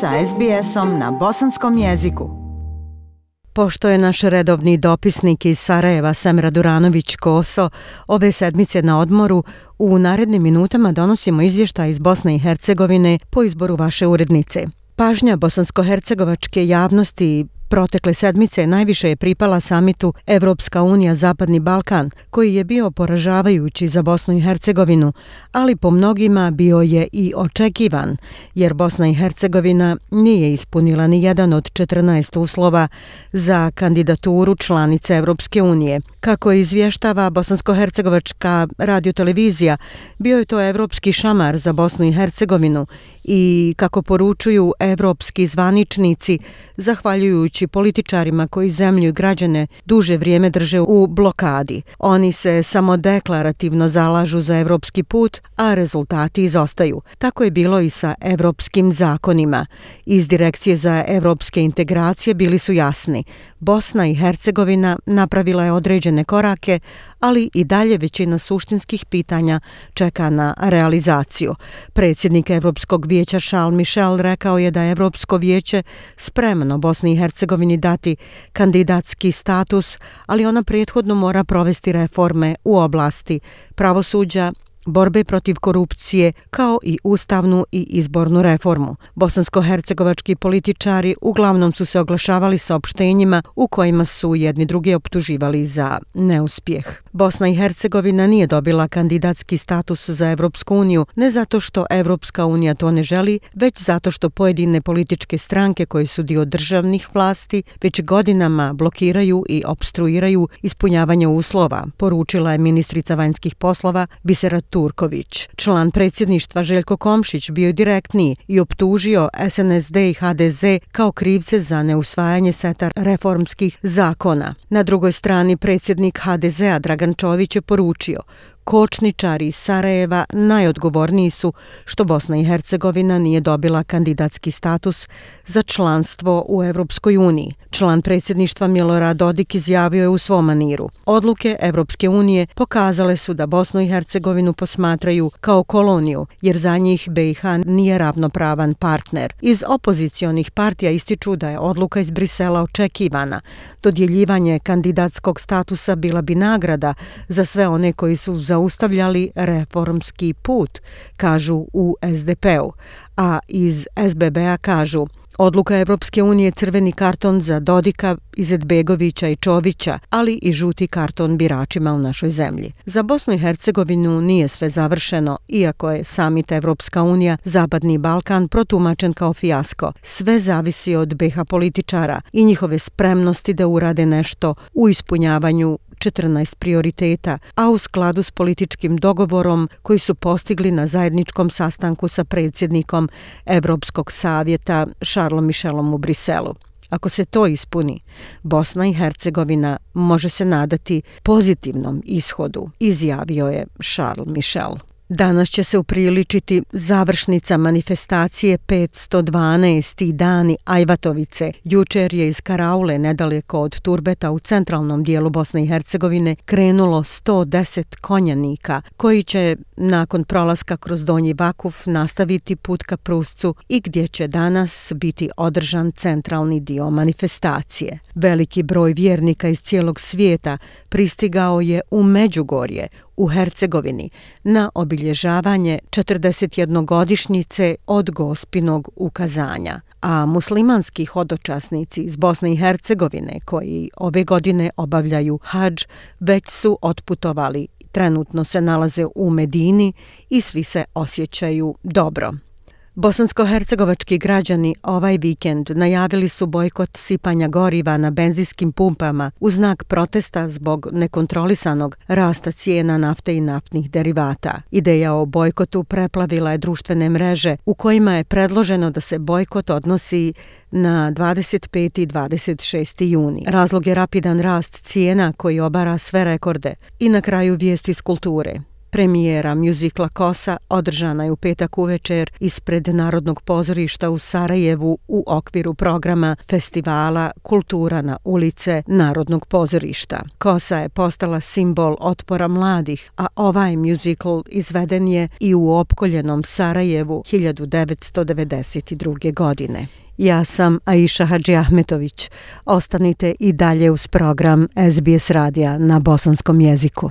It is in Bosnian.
sa SBS-om na bosanskom jeziku. Pošto je naš redovni dopisnik iz Sarajeva Semra Duranović-Koso ove sedmice na odmoru, u narednim minutama donosimo izvještaj iz Bosne i Hercegovine po izboru vaše urednice. Pažnja bosansko-hercegovačke javnosti Protekle sedmice najviše je pripala samitu Evropska unija Zapadni Balkan, koji je bio poražavajući za Bosnu i Hercegovinu, ali po mnogima bio je i očekivan, jer Bosna i Hercegovina nije ispunila ni jedan od 14 uslova za kandidaturu članice Evropske unije. Kako izvještava Bosansko-Hercegovačka radiotelevizija, bio je to evropski šamar za Bosnu i Hercegovinu i kako poručuju evropski zvaničnici, zahvaljujući političarima koji zemlju i građane duže vrijeme drže u blokadi. Oni se samo deklarativno zalažu za evropski put, a rezultati izostaju. Tako je bilo i sa evropskim zakonima. Iz Direkcije za evropske integracije bili su jasni. Bosna i Hercegovina napravila je određene korake, ali i dalje većina suštinskih pitanja čeka na realizaciju. Predsjednik Evropskog vijeća vijeća Charles Michel rekao je da je Evropsko vijeće spremno Bosni i Hercegovini dati kandidatski status, ali ona prethodno mora provesti reforme u oblasti pravosuđa, borbe protiv korupcije kao i ustavnu i izbornu reformu. Bosansko-hercegovački političari uglavnom su se oglašavali sa opštenjima u kojima su jedni drugi optuživali za neuspjeh. Bosna i Hercegovina nije dobila kandidatski status za Evropsku uniju ne zato što Evropska unija to ne želi, već zato što pojedine političke stranke koje su dio državnih vlasti već godinama blokiraju i obstruiraju ispunjavanje uslova, poručila je ministrica vanjskih poslova Bisera Turković. Član predsjedništva Željko Komšić bio direktniji i optužio SNSD i HDZ kao krivce za neusvajanje seta reformskih zakona. Na drugoj strani predsjednik HDZ-a Dragan Čović je poručio kočničari iz Sarajeva najodgovorniji su što Bosna i Hercegovina nije dobila kandidatski status za članstvo u Evropskoj uniji. Član predsjedništva Milorad Dodik izjavio je u svom maniru. Odluke Evropske unije pokazale su da Bosnu i Hercegovinu posmatraju kao koloniju, jer za njih BiH nije ravnopravan partner. Iz opozicionih partija ističu da je odluka iz Brisela očekivana. Dodjeljivanje kandidatskog statusa bila bi nagrada za sve one koji su za zaustavljali reformski put, kažu u SDP-u, a iz SBB-a kažu Odluka Evropske unije crveni karton za Dodika, Izetbegovića i Čovića, ali i žuti karton biračima u našoj zemlji. Za Bosnu i Hercegovinu nije sve završeno, iako je samit Evropska unija Zapadni Balkan protumačen kao fijasko. Sve zavisi od BH političara i njihove spremnosti da urade nešto u ispunjavanju 14 prioriteta, a u skladu s političkim dogovorom koji su postigli na zajedničkom sastanku sa predsjednikom Evropskog savjeta Šarlom Mišelom u Briselu. Ako se to ispuni, Bosna i Hercegovina može se nadati pozitivnom ishodu, izjavio je Charles Michel. Danas će se upriličiti završnica manifestacije 512. dani Ajvatovice. Jučer je iz Karaule, nedaleko od Turbeta u centralnom dijelu Bosne i Hercegovine, krenulo 110 konjanika, koji će nakon prolaska kroz Donji Vakuf nastaviti put ka Pruscu i gdje će danas biti održan centralni dio manifestacije. Veliki broj vjernika iz cijelog svijeta pristigao je u Međugorje, u Hercegovini na obilježavanje 41-godišnjice od gospinog ukazanja, a muslimanski hodočasnici iz Bosne i Hercegovine koji ove godine obavljaju hađ već su otputovali trenutno se nalaze u Medini i svi se osjećaju dobro. Bosansko-hercegovački građani ovaj vikend najavili su bojkot sipanja goriva na benzinskim pumpama u znak protesta zbog nekontrolisanog rasta cijena nafte i naftnih derivata. Ideja o bojkotu preplavila je društvene mreže u kojima je predloženo da se bojkot odnosi na 25. i 26. juni. Razlog je rapidan rast cijena koji obara sve rekorde i na kraju vijesti iz kulture. Premijera mjuzikla Kosa održana je u petak uvečer ispred Narodnog pozorišta u Sarajevu u okviru programa festivala Kultura na ulice Narodnog pozorišta. Kosa je postala simbol otpora mladih, a ovaj mjuzikl izveden je i u opkoljenom Sarajevu 1992. godine. Ja sam Aisha Hadži Ahmetović. Ostanite i dalje uz program SBS radija na bosanskom jeziku.